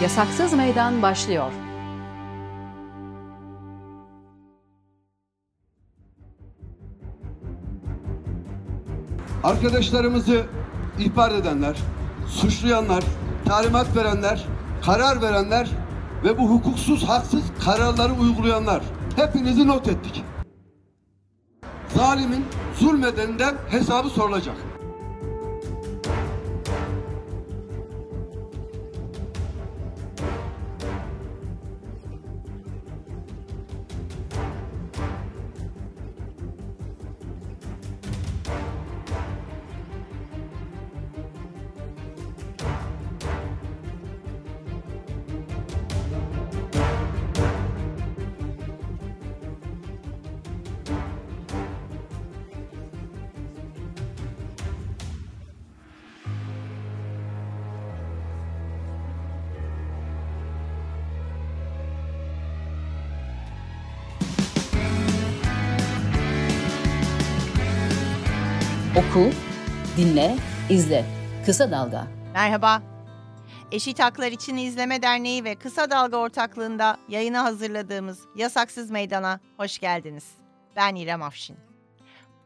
Yasaksız Meydan başlıyor. Arkadaşlarımızı ihbar edenler, suçlayanlar, talimat verenler, karar verenler ve bu hukuksuz, haksız kararları uygulayanlar hepinizi not ettik. Zalimin zulmedeninden hesabı sorulacak. Oku, dinle, izle. Kısa Dalga. Merhaba. Eşit Haklar İçin İzleme Derneği ve Kısa Dalga ortaklığında yayına hazırladığımız Yasaksız Meydan'a hoş geldiniz. Ben İrem Afşin.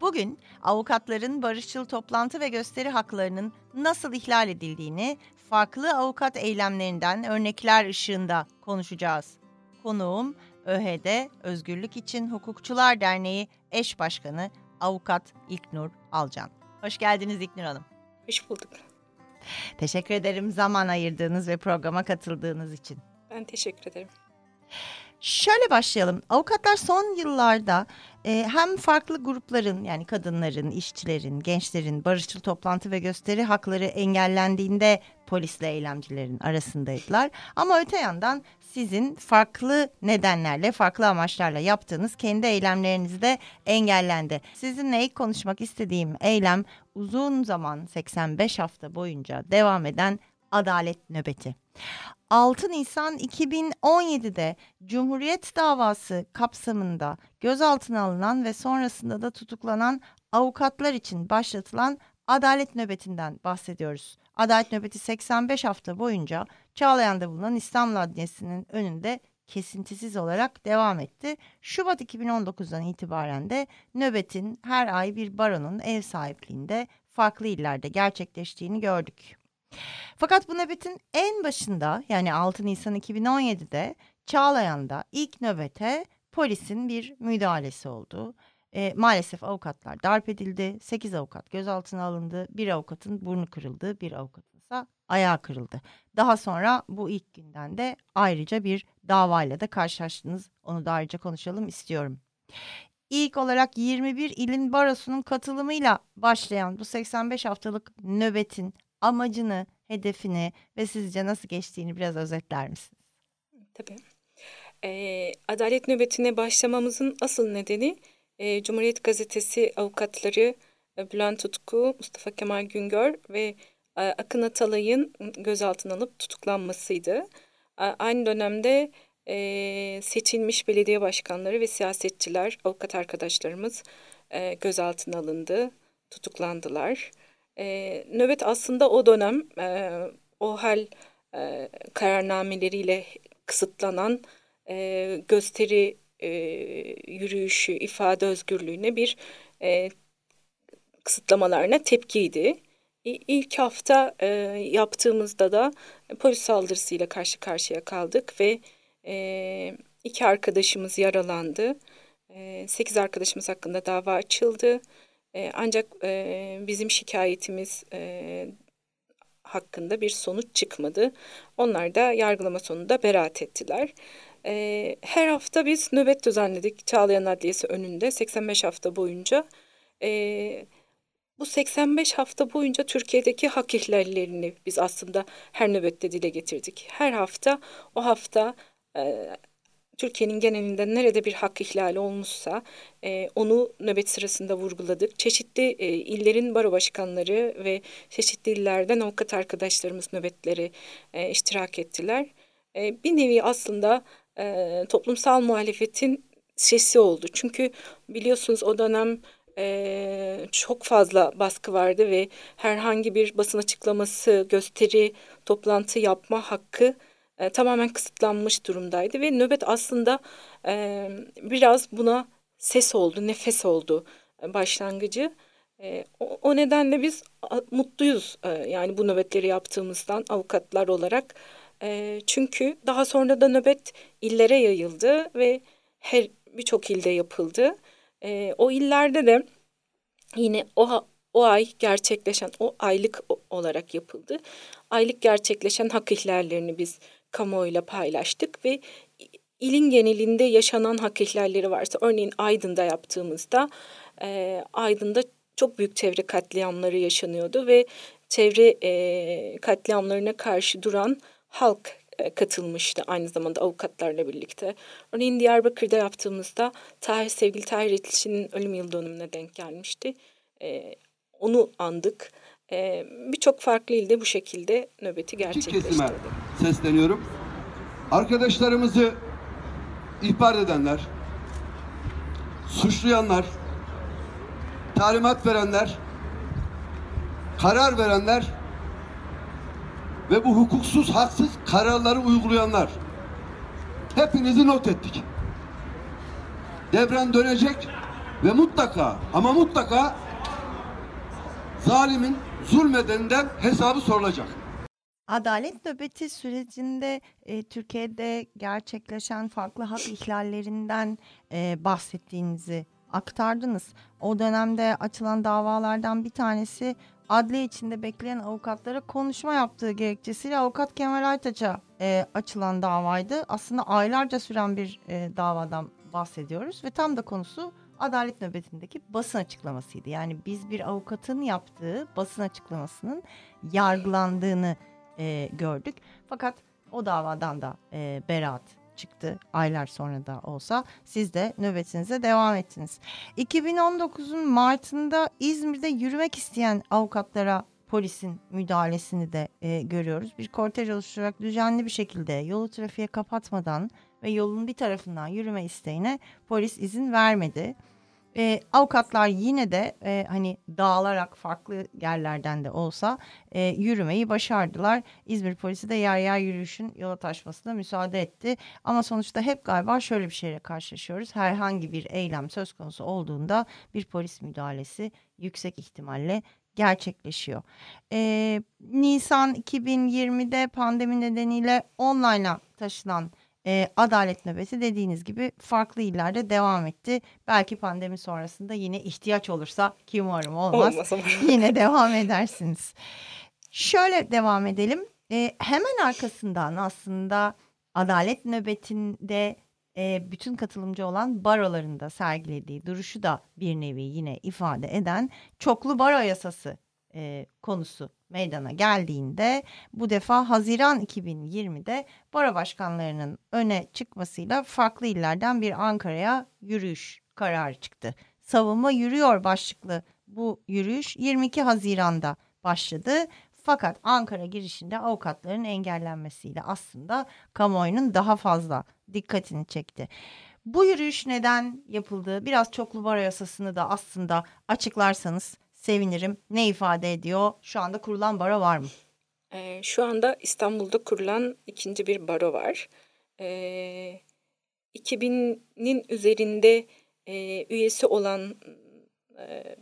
Bugün avukatların barışçıl toplantı ve gösteri haklarının nasıl ihlal edildiğini farklı avukat eylemlerinden örnekler ışığında konuşacağız. Konuğum ÖHD Özgürlük İçin Hukukçular Derneği eş başkanı avukat İlknur Alcan. Hoş geldiniz İlknur Hanım. Hoş bulduk. Teşekkür ederim zaman ayırdığınız ve programa katıldığınız için. Ben teşekkür ederim. Şöyle başlayalım. Avukatlar son yıllarda e, hem farklı grupların yani kadınların, işçilerin, gençlerin barışçıl toplantı ve gösteri hakları engellendiğinde polisle eylemcilerin arasındaydılar. Ama öte yandan sizin farklı nedenlerle, farklı amaçlarla yaptığınız kendi eylemleriniz de engellendi. Sizinle ilk konuşmak istediğim eylem uzun zaman 85 hafta boyunca devam eden adalet nöbeti. 6 Nisan 2017'de Cumhuriyet davası kapsamında gözaltına alınan ve sonrasında da tutuklanan avukatlar için başlatılan adalet nöbetinden bahsediyoruz. Adalet nöbeti 85 hafta boyunca Çağlayan'da bulunan İstanbul Adliyesi'nin önünde kesintisiz olarak devam etti. Şubat 2019'dan itibaren de nöbetin her ay bir baronun ev sahipliğinde farklı illerde gerçekleştiğini gördük. Fakat bu nöbetin en başında yani 6 Nisan 2017'de Çağlayan'da ilk nöbete polisin bir müdahalesi oldu. E, maalesef avukatlar darp edildi. 8 avukat gözaltına alındı. Bir avukatın burnu kırıldı. Bir avukatın ise ayağı kırıldı. Daha sonra bu ilk günden de ayrıca bir davayla da karşılaştınız. Onu da ayrıca konuşalım istiyorum. İlk olarak 21 ilin barosunun katılımıyla başlayan bu 85 haftalık nöbetin amacını, hedefini ve sizce nasıl geçtiğini biraz özetler misiniz? Tabii. Ee, adalet nöbetine başlamamızın asıl nedeni e, Cumhuriyet Gazetesi avukatları e, Bülent Tutku, Mustafa Kemal Güngör ve e, Akın Atalay'ın gözaltına alıp tutuklanmasıydı. E, aynı dönemde e, seçilmiş belediye başkanları ve siyasetçiler, avukat arkadaşlarımız e, gözaltına alındı, tutuklandılar. E, nöbet aslında o dönem e, o hal e, kararnameleriyle kısıtlanan e, gösteri e, yürüyüşü, ifade özgürlüğüne bir e, kısıtlamalarına tepkiydi. İlk hafta e, yaptığımızda da polis saldırısıyla karşı karşıya kaldık ve e, iki arkadaşımız yaralandı. E, sekiz arkadaşımız hakkında dava açıldı. E, ancak e, bizim şikayetimiz e, hakkında bir sonuç çıkmadı. Onlar da yargılama sonunda beraat ettiler. E, her hafta biz nöbet düzenledik Çağlayan Adliyesi önünde 85 hafta boyunca. E, bu 85 hafta boyunca Türkiye'deki hak ihlallerini biz aslında her nöbette dile getirdik. Her hafta o hafta e, Türkiye'nin genelinde nerede bir hak ihlali olmuşsa e, onu nöbet sırasında vurguladık. Çeşitli e, illerin baro başkanları ve çeşitli illerden avukat arkadaşlarımız nöbetleri e, iştirak ettiler. E, bir nevi aslında e, toplumsal muhalefetin sesi oldu. Çünkü biliyorsunuz o dönem e, çok fazla baskı vardı ve herhangi bir basın açıklaması, gösteri, toplantı yapma hakkı e, tamamen kısıtlanmış durumdaydı ve nöbet aslında e, biraz buna ses oldu, nefes oldu e, başlangıcı. E, o, o nedenle biz mutluyuz e, yani bu nöbetleri yaptığımızdan avukatlar olarak. E, çünkü daha sonra da nöbet illere yayıldı ve her birçok ilde yapıldı. E, o illerde de yine o o ay gerçekleşen o aylık olarak yapıldı. Aylık gerçekleşen hak ihlallerini biz kamuoyuyla paylaştık ve ilin genelinde yaşanan hak ihlalleri varsa örneğin Aydın'da yaptığımızda e, Aydın'da çok büyük çevre katliamları yaşanıyordu ve çevre e, katliamlarına karşı duran halk e, katılmıştı aynı zamanda avukatlarla birlikte. Örneğin Diyarbakır'da yaptığımızda Tahir, sevgili Tahir İtlişi'nin ölüm yıl dönümüne denk gelmişti. E, onu andık. E, Birçok farklı ilde bu şekilde nöbeti gerçekleştirdi. sesleniyorum. Arkadaşlarımızı ihbar edenler, suçlayanlar, talimat verenler, karar verenler ve bu hukuksuz, haksız kararları uygulayanlar hepinizi not ettik. Devren dönecek ve mutlaka ama mutlaka zalimin zulmedeninden hesabı sorulacak. Adalet nöbeti sürecinde e, Türkiye'de gerçekleşen farklı hak ihlallerinden e, bahsettiğinizi aktardınız. O dönemde açılan davalardan bir tanesi adliye içinde bekleyen avukatlara konuşma yaptığı gerekçesiyle avukat Kemal Aytaç'a e, açılan davaydı. Aslında aylarca süren bir e, davadan bahsediyoruz ve tam da konusu adalet nöbetindeki basın açıklamasıydı. Yani biz bir avukatın yaptığı basın açıklamasının yargılandığını e, gördük. Fakat o davadan da e, beraat çıktı aylar sonra da olsa siz de nöbetinize devam ettiniz. 2019'un Mart'ında İzmir'de yürümek isteyen avukatlara polisin müdahalesini de e, görüyoruz. Bir kortej oluşturarak düzenli bir şekilde yolu trafiğe kapatmadan ve yolun bir tarafından yürüme isteğine polis izin vermedi. E, avukatlar yine de e, hani dağılarak farklı yerlerden de olsa e, yürümeyi başardılar. İzmir polisi de yer yer yürüyüşün yola taşmasına müsaade etti. Ama sonuçta hep galiba şöyle bir şeyle karşılaşıyoruz. Herhangi bir eylem söz konusu olduğunda bir polis müdahalesi yüksek ihtimalle gerçekleşiyor. Ee, Nisan 2020'de pandemi nedeniyle online'a taşınan e, adalet nöbeti dediğiniz gibi farklı illerde devam etti. Belki pandemi sonrasında yine ihtiyaç olursa ki umarım olmaz. yine devam edersiniz. Şöyle devam edelim. E, hemen arkasından aslında adalet nöbetinde e, bütün katılımcı olan barolarında sergilediği duruşu da bir nevi yine ifade eden çoklu baro yasası e, konusu meydana geldiğinde bu defa Haziran 2020'de baro başkanlarının öne çıkmasıyla farklı illerden bir Ankara'ya yürüyüş kararı çıktı. Savunma yürüyor başlıklı bu yürüyüş 22 Haziran'da başladı. Fakat Ankara girişinde avukatların engellenmesiyle aslında kamuoyunun daha fazla dikkatini çekti. Bu yürüyüş neden yapıldı? Biraz çoklu baro yasasını da aslında açıklarsanız sevinirim. Ne ifade ediyor? Şu anda kurulan baro var mı? Ee, şu anda İstanbul'da kurulan ikinci bir baro var. Ee, 2000'nin üzerinde e, üyesi olan e,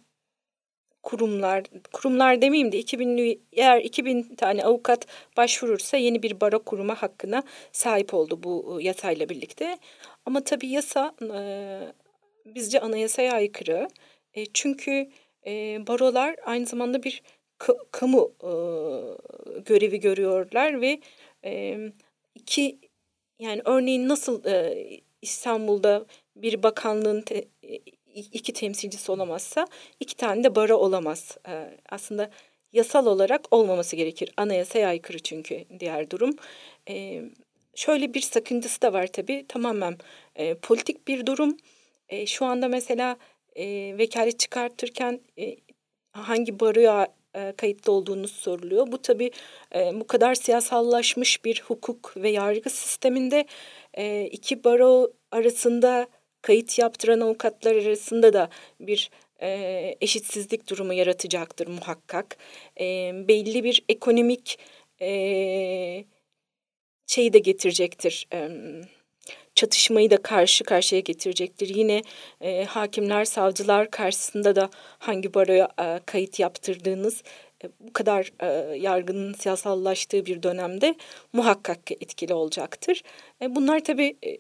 kurumlar, kurumlar demeyeyim de 2000 eğer 2000 tane avukat başvurursa yeni bir baro kuruma hakkına sahip oldu bu yasayla birlikte. Ama tabii yasa e, bizce anayasaya aykırı. E, çünkü e, barolar aynı zamanda bir kamu e, görevi görüyorlar ve e, iki yani örneğin nasıl e, İstanbul'da bir bakanlığın te, iki temsilcisi olamazsa iki tane de baro olamaz. E, aslında yasal olarak olmaması gerekir. Anayasaya aykırı çünkü diğer durum. E, şöyle bir sakıncası da var tabii. Tamamen e, politik bir durum. E, şu anda mesela e, vekalet çıkartırken e, hangi baroya e, kayıtlı olduğunu soruluyor. Bu tabii e, bu kadar siyasallaşmış bir hukuk ve yargı sisteminde e, iki baro arasında kayıt yaptıran avukatlar arasında da bir e, eşitsizlik durumu yaratacaktır muhakkak. E, belli bir ekonomik e, şeyi de getirecektir. E, çatışmayı da karşı karşıya getirecektir. Yine e, hakimler, savcılar karşısında da hangi baroya e, kayıt yaptırdığınız e, bu kadar e, yargının siyasallaştığı bir dönemde muhakkak etkili olacaktır. E, bunlar tabii e,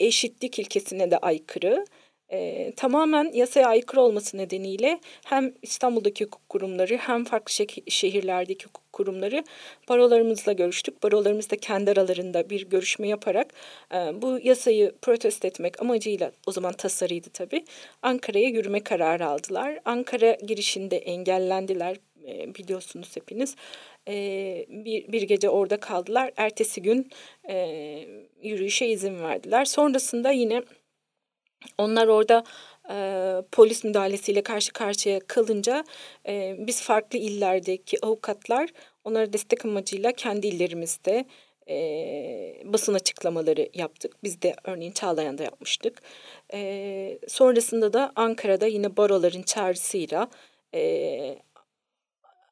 eşitlik ilkesine de aykırı e, tamamen yasaya aykırı olması nedeniyle hem İstanbul'daki hukuk kurumları hem farklı şehirlerdeki hukuk kurumları barolarımızla görüştük. Barolarımız da kendi aralarında bir görüşme yaparak e, bu yasayı protesto etmek amacıyla o zaman tasarıydı tabii Ankara'ya yürüme kararı aldılar. Ankara girişinde engellendiler e, biliyorsunuz hepiniz. E, bir, bir gece orada kaldılar. Ertesi gün e, yürüyüşe izin verdiler. Sonrasında yine onlar orada e, polis müdahalesiyle karşı karşıya kalınca e, biz farklı illerdeki avukatlar onlara destek amacıyla kendi illerimizde e, basın açıklamaları yaptık. Biz de örneğin Çağlayan'da yapmıştık. E, sonrasında da Ankara'da yine baroların çağrısıyla e,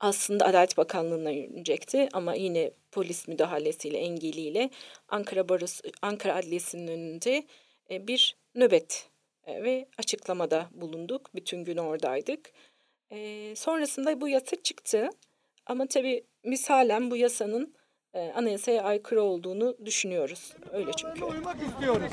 aslında Adalet Bakanlığı'na yürünecekti ama yine polis müdahalesiyle engeliyle Ankara Barosu Ankara Adliyesi'nin önünde e, bir nöbet e, ve açıklamada bulunduk. Bütün gün oradaydık. E, sonrasında bu yasa çıktı. Ama tabii biz halen bu yasanın e, anayasaya aykırı olduğunu düşünüyoruz. Öyle çünkü. Uymak istiyoruz.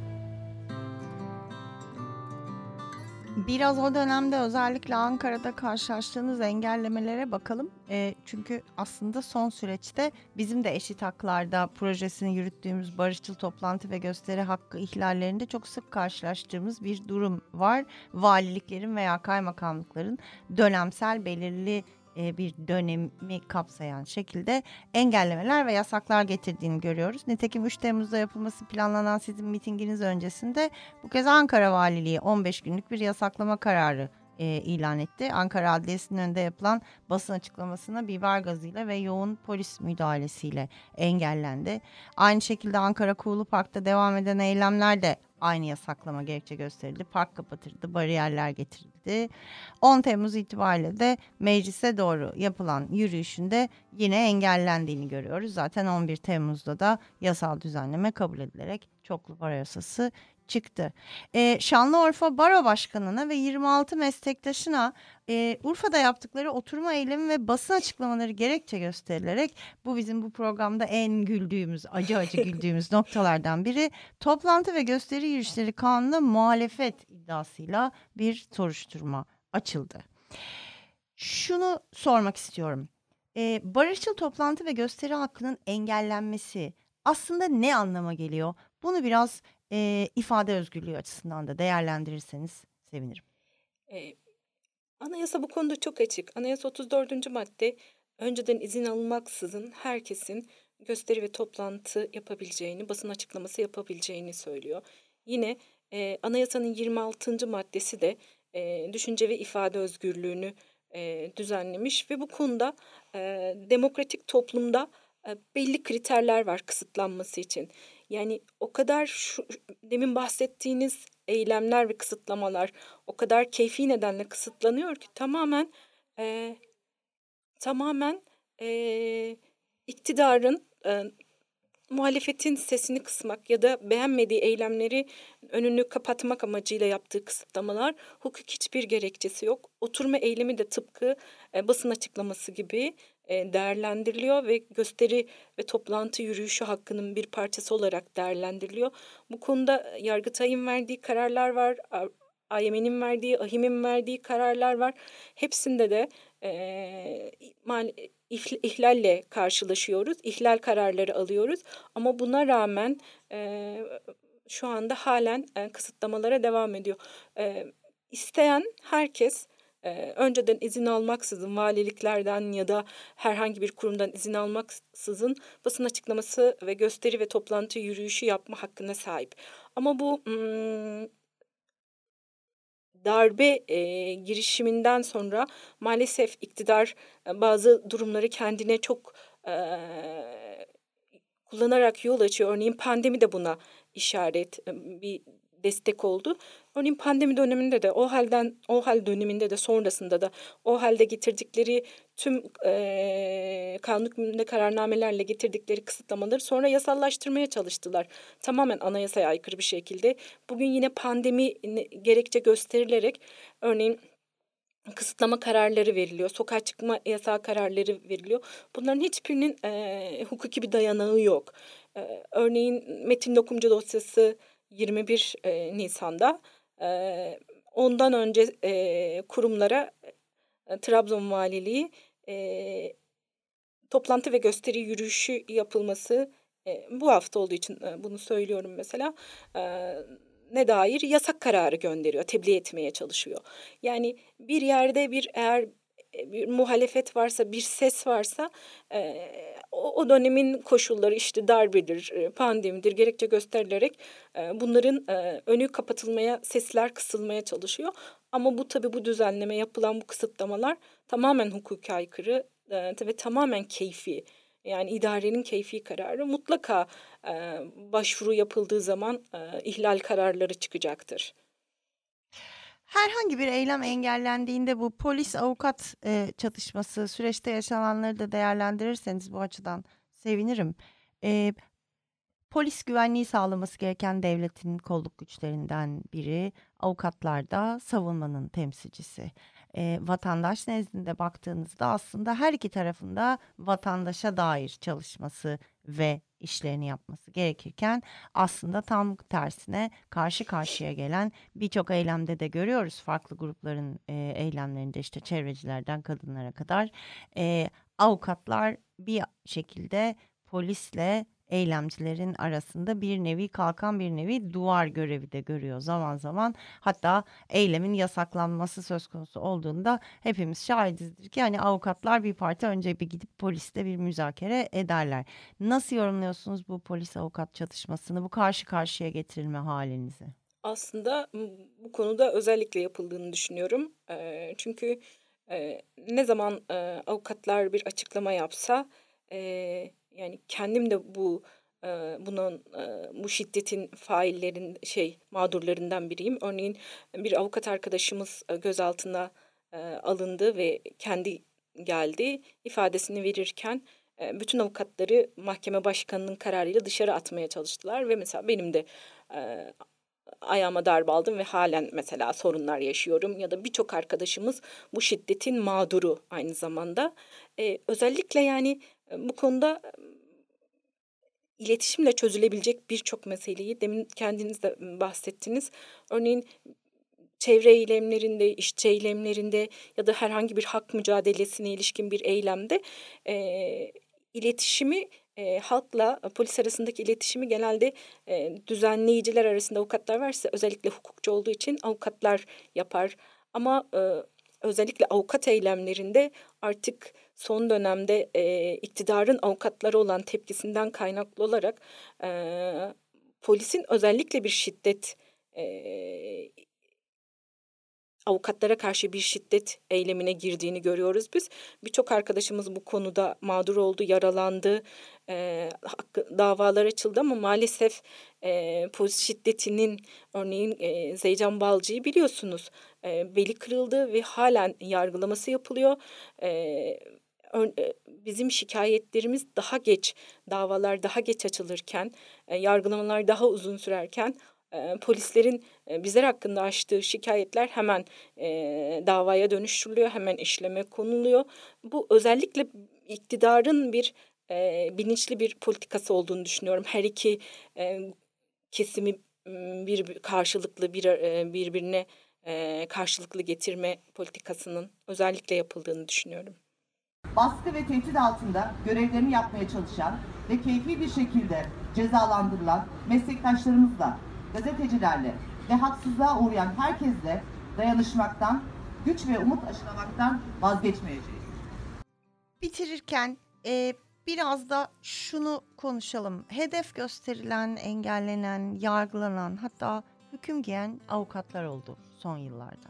Biraz o dönemde özellikle Ankara'da karşılaştığınız engellemelere bakalım. E, çünkü aslında son süreçte bizim de eşit haklarda projesini yürüttüğümüz barışçıl toplantı ve gösteri hakkı ihlallerinde çok sık karşılaştığımız bir durum var. Valiliklerin veya kaymakamlıkların dönemsel belirli e, bir dönemi kapsayan şekilde engellemeler ve yasaklar getirdiğini görüyoruz. Nitekim 3 Temmuz'da yapılması planlanan sizin mitinginiz öncesinde bu kez Ankara Valiliği 15 günlük bir yasaklama kararı e, ilan etti. Ankara Adliyesi'nin önünde yapılan basın açıklamasına biber gazıyla ve yoğun polis müdahalesiyle engellendi. Aynı şekilde Ankara Kuğulu Park'ta devam eden eylemler de aynı yasaklama gerekçe gösterildi. Park kapatıldı, bariyerler getirildi. 10 Temmuz itibariyle de meclise doğru yapılan yürüyüşünde yine engellendiğini görüyoruz. Zaten 11 Temmuz'da da yasal düzenleme kabul edilerek çoklu para yasası çıktı. E, Şanlıurfa Baro Başkanı'na ve 26 meslektaşına e, Urfa'da yaptıkları oturma eylemi ve basın açıklamaları gerekçe gösterilerek bu bizim bu programda en güldüğümüz, acı acı güldüğümüz noktalardan biri toplantı ve gösteri yürüyüşleri kanununa muhalefet iddiasıyla bir soruşturma açıldı. Şunu sormak istiyorum. E, barışçıl toplantı ve gösteri hakkının engellenmesi aslında ne anlama geliyor? Bunu biraz e, ifade özgürlüğü açısından da değerlendirirseniz sevinirim. E, anayasa bu konuda çok açık. Anayasa 34. madde önceden izin alınmaksızın herkesin gösteri ve toplantı yapabileceğini, basın açıklaması yapabileceğini söylüyor. Yine e, anayasanın 26. maddesi de e, düşünce ve ifade özgürlüğünü e, düzenlemiş ve bu konuda e, demokratik toplumda e, belli kriterler var kısıtlanması için. Yani o kadar şu, demin bahsettiğiniz eylemler ve kısıtlamalar o kadar keyfi nedenle kısıtlanıyor ki tamamen e, tamamen e, iktidarın e, muhalefetin sesini kısmak ya da beğenmediği eylemleri önünü kapatmak amacıyla yaptığı kısıtlamalar hukuk hiçbir gerekçesi yok. Oturma eylemi de tıpkı e, basın açıklaması gibi değerlendiriliyor ve gösteri ve toplantı yürüyüşü hakkının bir parçası olarak değerlendiriliyor. Bu konuda Yargıtay'ın verdiği kararlar var, AYM'nin verdiği, AHİM'in verdiği kararlar var. Hepsinde de e, mal, ihlalle karşılaşıyoruz. İhlal kararları alıyoruz. Ama buna rağmen e, şu anda halen e, kısıtlamalara devam ediyor. E, isteyen herkes e, önceden izin almaksızın valiliklerden ya da herhangi bir kurumdan izin almaksızın basın açıklaması ve gösteri ve toplantı yürüyüşü yapma hakkına sahip. Ama bu hmm, darbe e, girişiminden sonra maalesef iktidar e, bazı durumları kendine çok e, kullanarak yol açıyor. Örneğin pandemi de buna işaret e, bir destek oldu. Örneğin pandemi döneminde de o halden o hal döneminde de sonrasında da o halde getirdikleri tüm e, kanun hükmünde kararnamelerle getirdikleri kısıtlamaları sonra yasallaştırmaya çalıştılar. Tamamen anayasaya aykırı bir şekilde. Bugün yine pandemi gerekçe gösterilerek örneğin kısıtlama kararları veriliyor. Sokağa çıkma yasağı kararları veriliyor. Bunların hiçbirinin e, hukuki bir dayanağı yok. E, örneğin Metin Dokumcu dosyası 21 e, Nisan'da e, ondan önce e, kurumlara e, Trabzon Valiliği e, toplantı ve gösteri yürüyüşü yapılması e, bu hafta olduğu için e, bunu söylüyorum mesela e, ne dair yasak kararı gönderiyor, tebliğ etmeye çalışıyor. Yani bir yerde bir eğer bir muhalefet varsa, bir ses varsa e, o, o dönemin koşulları işte darbedir, e, pandemidir gerekçe gösterilerek e, bunların e, önü kapatılmaya, sesler kısılmaya çalışıyor. Ama bu tabii bu düzenleme yapılan bu kısıtlamalar tamamen hukuka aykırı e, ve tamamen keyfi. Yani idarenin keyfi kararı mutlaka e, başvuru yapıldığı zaman e, ihlal kararları çıkacaktır. Herhangi bir eylem engellendiğinde bu polis avukat e, çatışması süreçte yaşananları da değerlendirirseniz bu açıdan sevinirim. E, polis güvenliği sağlaması gereken devletin kolluk güçlerinden biri, avukatlar da savunmanın temsilcisi e, vatandaş nezdinde baktığınızda aslında her iki tarafında vatandaşa dair çalışması ve işlerini yapması gerekirken aslında tam tersine karşı karşıya gelen birçok eylemde de görüyoruz. Farklı grupların e, eylemlerinde işte çevrecilerden kadınlara kadar e, avukatlar bir şekilde polisle eylemcilerin arasında bir nevi kalkan bir nevi duvar görevi de görüyor zaman zaman. Hatta eylemin yasaklanması söz konusu olduğunda hepimiz şahidizdir ki hani avukatlar bir parti önce bir gidip poliste bir müzakere ederler. Nasıl yorumluyorsunuz bu polis avukat çatışmasını bu karşı karşıya getirilme halinizi? Aslında bu konuda özellikle yapıldığını düşünüyorum. çünkü ne zaman avukatlar bir açıklama yapsa yani kendim de bu e, bunun e, bu şiddetin faillerin şey mağdurlarından biriyim. Örneğin bir avukat arkadaşımız e, gözaltına alındı ve kendi geldi ifadesini verirken bütün avukatları mahkeme başkanının kararıyla dışarı atmaya çalıştılar ve mesela benim de ayağıma darbe aldım ve halen mesela sorunlar yaşıyorum ya da birçok arkadaşımız bu şiddetin mağduru aynı zamanda. E, özellikle yani bu konuda iletişimle çözülebilecek birçok meseleyi demin kendiniz de bahsettiniz. Örneğin çevre eylemlerinde, işçi eylemlerinde ya da herhangi bir hak mücadelesine ilişkin bir eylemde e, iletişimi e, halkla polis arasındaki iletişimi genelde e, düzenleyiciler arasında avukatlar varsa özellikle hukukçu olduğu için avukatlar yapar. Ama e, özellikle avukat eylemlerinde artık son dönemde e, iktidarın avukatları olan tepkisinden kaynaklı olarak e, polisin özellikle bir şiddet e, avukatlara karşı bir şiddet eylemine girdiğini görüyoruz biz. Birçok arkadaşımız bu konuda mağdur oldu, yaralandı, e, davalar açıldı ama maalesef e, polis şiddetinin örneğin e, Zeycan Balcı'yı biliyorsunuz e, beli kırıldı ve halen yargılaması yapılıyor. E, bizim şikayetlerimiz daha geç, davalar daha geç açılırken, e, yargılamalar daha uzun sürerken e, polislerin e, bizler hakkında açtığı şikayetler hemen e, davaya dönüştürülüyor, hemen işleme konuluyor. Bu özellikle iktidarın bir e, bilinçli bir politikası olduğunu düşünüyorum. Her iki e, kesimi bir karşılıklı bir e, birbirine e, karşılıklı getirme politikasının özellikle yapıldığını düşünüyorum. Baskı ve tehdit altında görevlerini yapmaya çalışan ve keyfi bir şekilde cezalandırılan meslektaşlarımızla gazetecilerle ve haksızlığa uğrayan herkesle dayanışmaktan güç ve umut aşılamaktan vazgeçmeyeceğiz. Bitirirken e, biraz da şunu konuşalım. Hedef gösterilen, engellenen, yargılanan hatta hüküm giyen avukatlar oldu son yıllarda.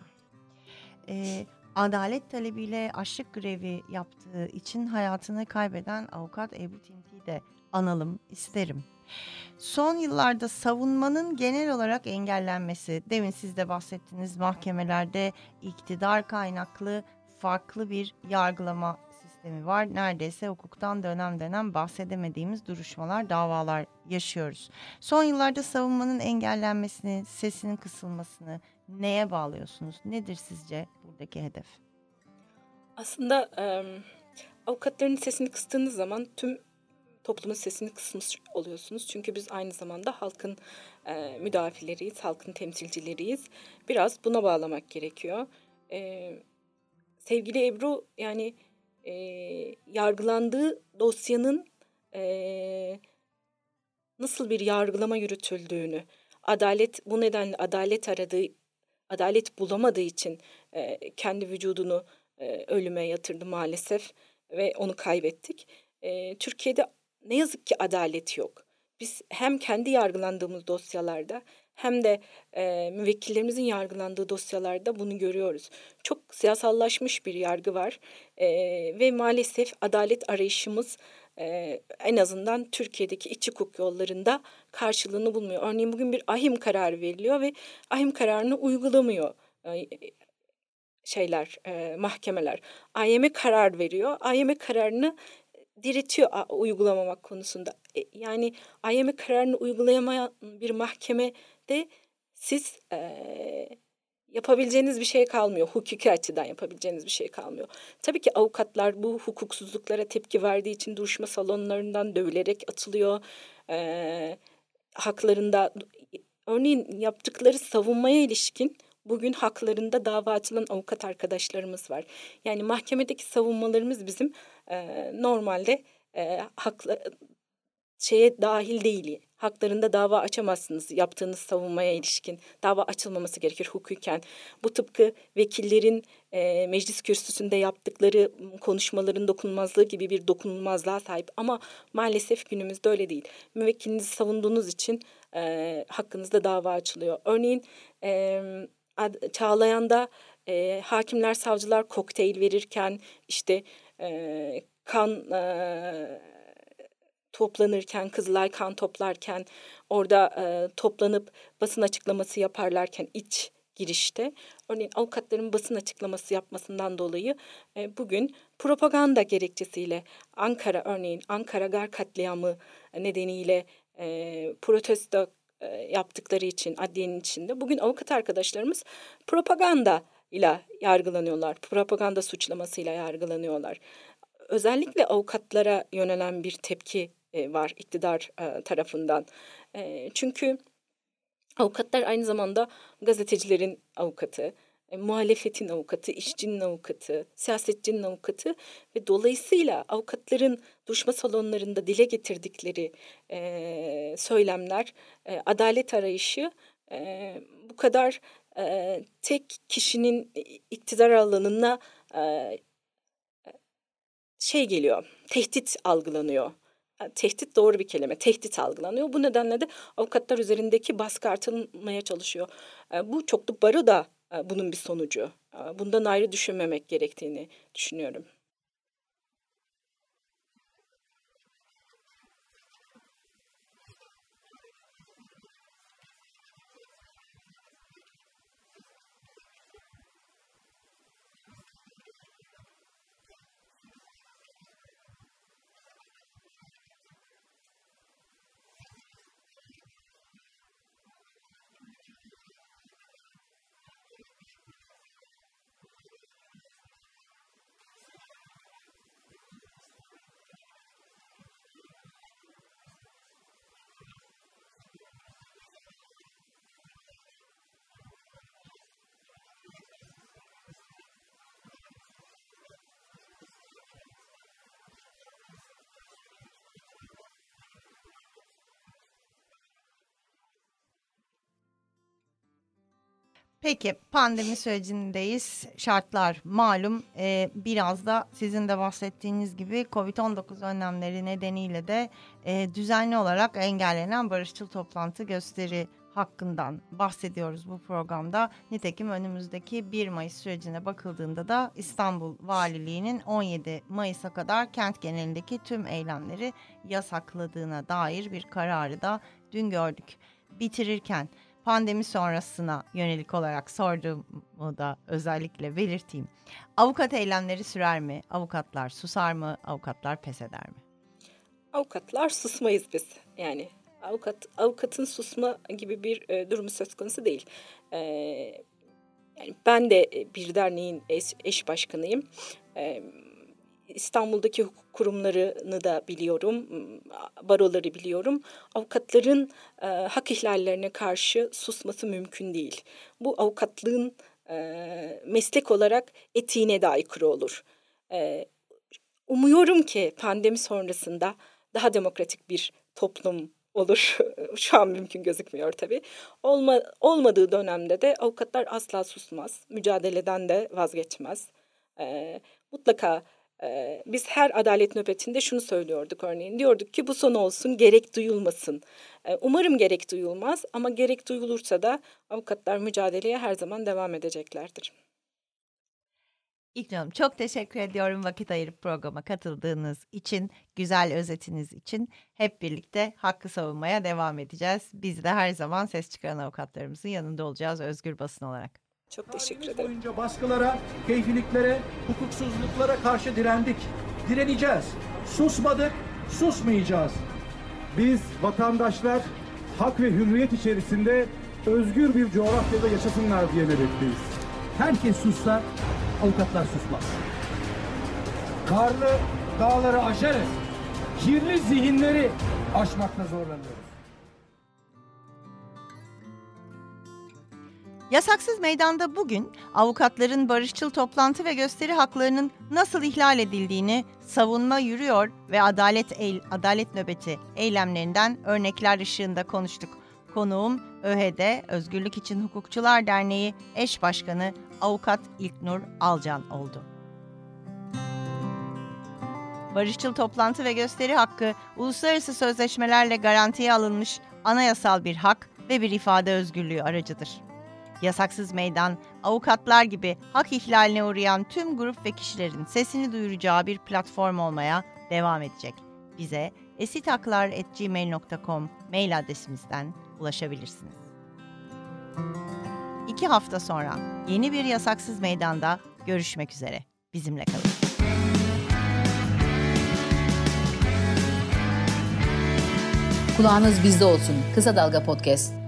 E, adalet talebiyle açlık grevi yaptığı için hayatını kaybeden avukat Ebru Tinti'yi de analım isterim. Son yıllarda savunmanın genel olarak engellenmesi, demin siz de bahsettiniz mahkemelerde iktidar kaynaklı farklı bir yargılama sistemi var. Neredeyse hukuktan dönem dönem bahsedemediğimiz duruşmalar, davalar yaşıyoruz. Son yıllarda savunmanın engellenmesini, sesinin kısılmasını neye bağlıyorsunuz? Nedir sizce buradaki hedef? Aslında e, avukatların sesini kıstığınız zaman tüm toplumun sesini kısmış oluyorsunuz. Çünkü biz aynı zamanda halkın e, müdafileriyiz, halkın temsilcileriyiz. Biraz buna bağlamak gerekiyor. E, sevgili Ebru yani e, yargılandığı dosyanın e, nasıl bir yargılama yürütüldüğünü, adalet bu nedenle adalet aradığı, adalet bulamadığı için e, kendi vücudunu e, ölüme yatırdı maalesef ve onu kaybettik. E, Türkiye'de ne yazık ki adalet yok. Biz hem kendi yargılandığımız dosyalarda hem de e, müvekkillerimizin yargılandığı dosyalarda bunu görüyoruz. Çok siyasallaşmış bir yargı var e, ve maalesef adalet arayışımız e, en azından Türkiye'deki iç hukuk yollarında karşılığını bulmuyor. Örneğin bugün bir ahim kararı veriliyor ve ahim kararını uygulamıyor e, şeyler, e, mahkemeler. AYM karar veriyor. AYM kararını diretiyor uygulamamak konusunda. E, yani AYM kararını uygulayamayan bir mahkemede siz e, yapabileceğiniz bir şey kalmıyor. Hukuki açıdan yapabileceğiniz bir şey kalmıyor. Tabii ki avukatlar bu hukuksuzluklara tepki verdiği için duruşma salonlarından dövülerek atılıyor. E, haklarında örneğin yaptıkları savunmaya ilişkin bugün haklarında dava açılan avukat arkadaşlarımız var. Yani mahkemedeki savunmalarımız bizim e, normalde e, hakla, şeye dahil değil. Haklarında dava açamazsınız yaptığınız savunmaya ilişkin. Dava açılmaması gerekir hukuken. Bu tıpkı vekillerin e, meclis kürsüsünde yaptıkları konuşmaların dokunulmazlığı gibi bir dokunulmazlığa sahip. Ama maalesef günümüzde öyle değil. Müvekkilinizi savunduğunuz için e, hakkınızda dava açılıyor. Örneğin e, Çağlayan'da e, hakimler, savcılar kokteyl verirken işte e, kan e, toplanırken, Kızılay kan toplarken, orada e, toplanıp basın açıklaması yaparlarken iç girişte, örneğin avukatların basın açıklaması yapmasından dolayı e, bugün propaganda gerekçesiyle Ankara örneğin Ankara Gar katliamı nedeniyle e, protesto e, yaptıkları için adliyenin içinde bugün avukat arkadaşlarımız propaganda ile yargılanıyorlar. Propaganda suçlamasıyla yargılanıyorlar. Özellikle avukatlara yönelen bir tepki e, var iktidar e, tarafından. çünkü avukatlar aynı zamanda gazetecilerin avukatı, e, muhalefetin avukatı, işçinin avukatı, siyasetçinin avukatı ve dolayısıyla avukatların duruşma salonlarında dile getirdikleri e, söylemler, e, adalet arayışı e, bu kadar e, tek kişinin iktidar alanına e, şey geliyor, tehdit algılanıyor. Tehdit doğru bir kelime. Tehdit algılanıyor. Bu nedenle de avukatlar üzerindeki baskı artırılmaya çalışıyor. Bu çoklu baro da bunun bir sonucu. Bundan ayrı düşünmemek gerektiğini düşünüyorum. Peki pandemi sürecindeyiz. Şartlar malum. Ee, biraz da sizin de bahsettiğiniz gibi Covid-19 önlemleri nedeniyle de e, düzenli olarak engellenen barışçıl toplantı gösteri hakkından bahsediyoruz bu programda. Nitekim önümüzdeki 1 Mayıs sürecine bakıldığında da İstanbul Valiliği'nin 17 Mayıs'a kadar kent genelindeki tüm eylemleri yasakladığına dair bir kararı da dün gördük. Bitirirken pandemi sonrasına yönelik olarak sorduğumu da özellikle belirteyim. Avukat eylemleri sürer mi? Avukatlar susar mı? Avukatlar pes eder mi? Avukatlar susmayız biz. Yani avukat avukatın susma gibi bir e, durumu söz konusu değil. E, yani ben de bir derneğin eş, eş başkanıyım. E, İstanbul'daki hukuk kurumlarını da biliyorum, baroları biliyorum. Avukatların e, hak ihlallerine karşı susması mümkün değil. Bu avukatlığın e, meslek olarak etiğine de aykırı olur. E, umuyorum ki pandemi sonrasında daha demokratik bir toplum olur. Şu an mümkün gözükmüyor tabii. Olma, olmadığı dönemde de avukatlar asla susmaz. Mücadeleden de vazgeçmez. E, mutlaka e, biz her adalet nöbetinde şunu söylüyorduk örneğin. Diyorduk ki bu son olsun, gerek duyulmasın. E, umarım gerek duyulmaz ama gerek duyulursa da avukatlar mücadeleye her zaman devam edeceklerdir. İlk Hanım çok teşekkür ediyorum vakit ayırıp programa katıldığınız için, güzel özetiniz için. Hep birlikte hakkı savunmaya devam edeceğiz. Biz de her zaman ses çıkaran avukatlarımızın yanında olacağız özgür basın olarak. Çok teşekkür ederim. boyunca baskılara, keyfiliklere, hukuksuzluklara karşı direndik. Direneceğiz. Susmadık, susmayacağız. Biz vatandaşlar hak ve hürriyet içerisinde özgür bir coğrafyada yaşasınlar diye nöbetteyiz. Herkes sussa, avukatlar susmaz. Karlı dağları aşarız. Kirli zihinleri aşmakta zorlanıyoruz. Yasaksız meydanda bugün avukatların barışçıl toplantı ve gösteri haklarının nasıl ihlal edildiğini savunma yürüyor ve adalet eğ- adalet nöbeti eylemlerinden örnekler ışığında konuştuk. Konuğum ÖHD Özgürlük İçin Hukukçular Derneği eş başkanı avukat İlknur Alcan oldu. Barışçıl toplantı ve gösteri hakkı uluslararası sözleşmelerle garantiye alınmış anayasal bir hak ve bir ifade özgürlüğü aracıdır. Yasaksız meydan, avukatlar gibi hak ihlaline uğrayan tüm grup ve kişilerin sesini duyuracağı bir platform olmaya devam edecek. Bize esitaklar.gmail.com mail adresimizden ulaşabilirsiniz. İki hafta sonra yeni bir yasaksız meydanda görüşmek üzere. Bizimle kalın. Kulağınız bizde olsun. Kısa Dalga Podcast.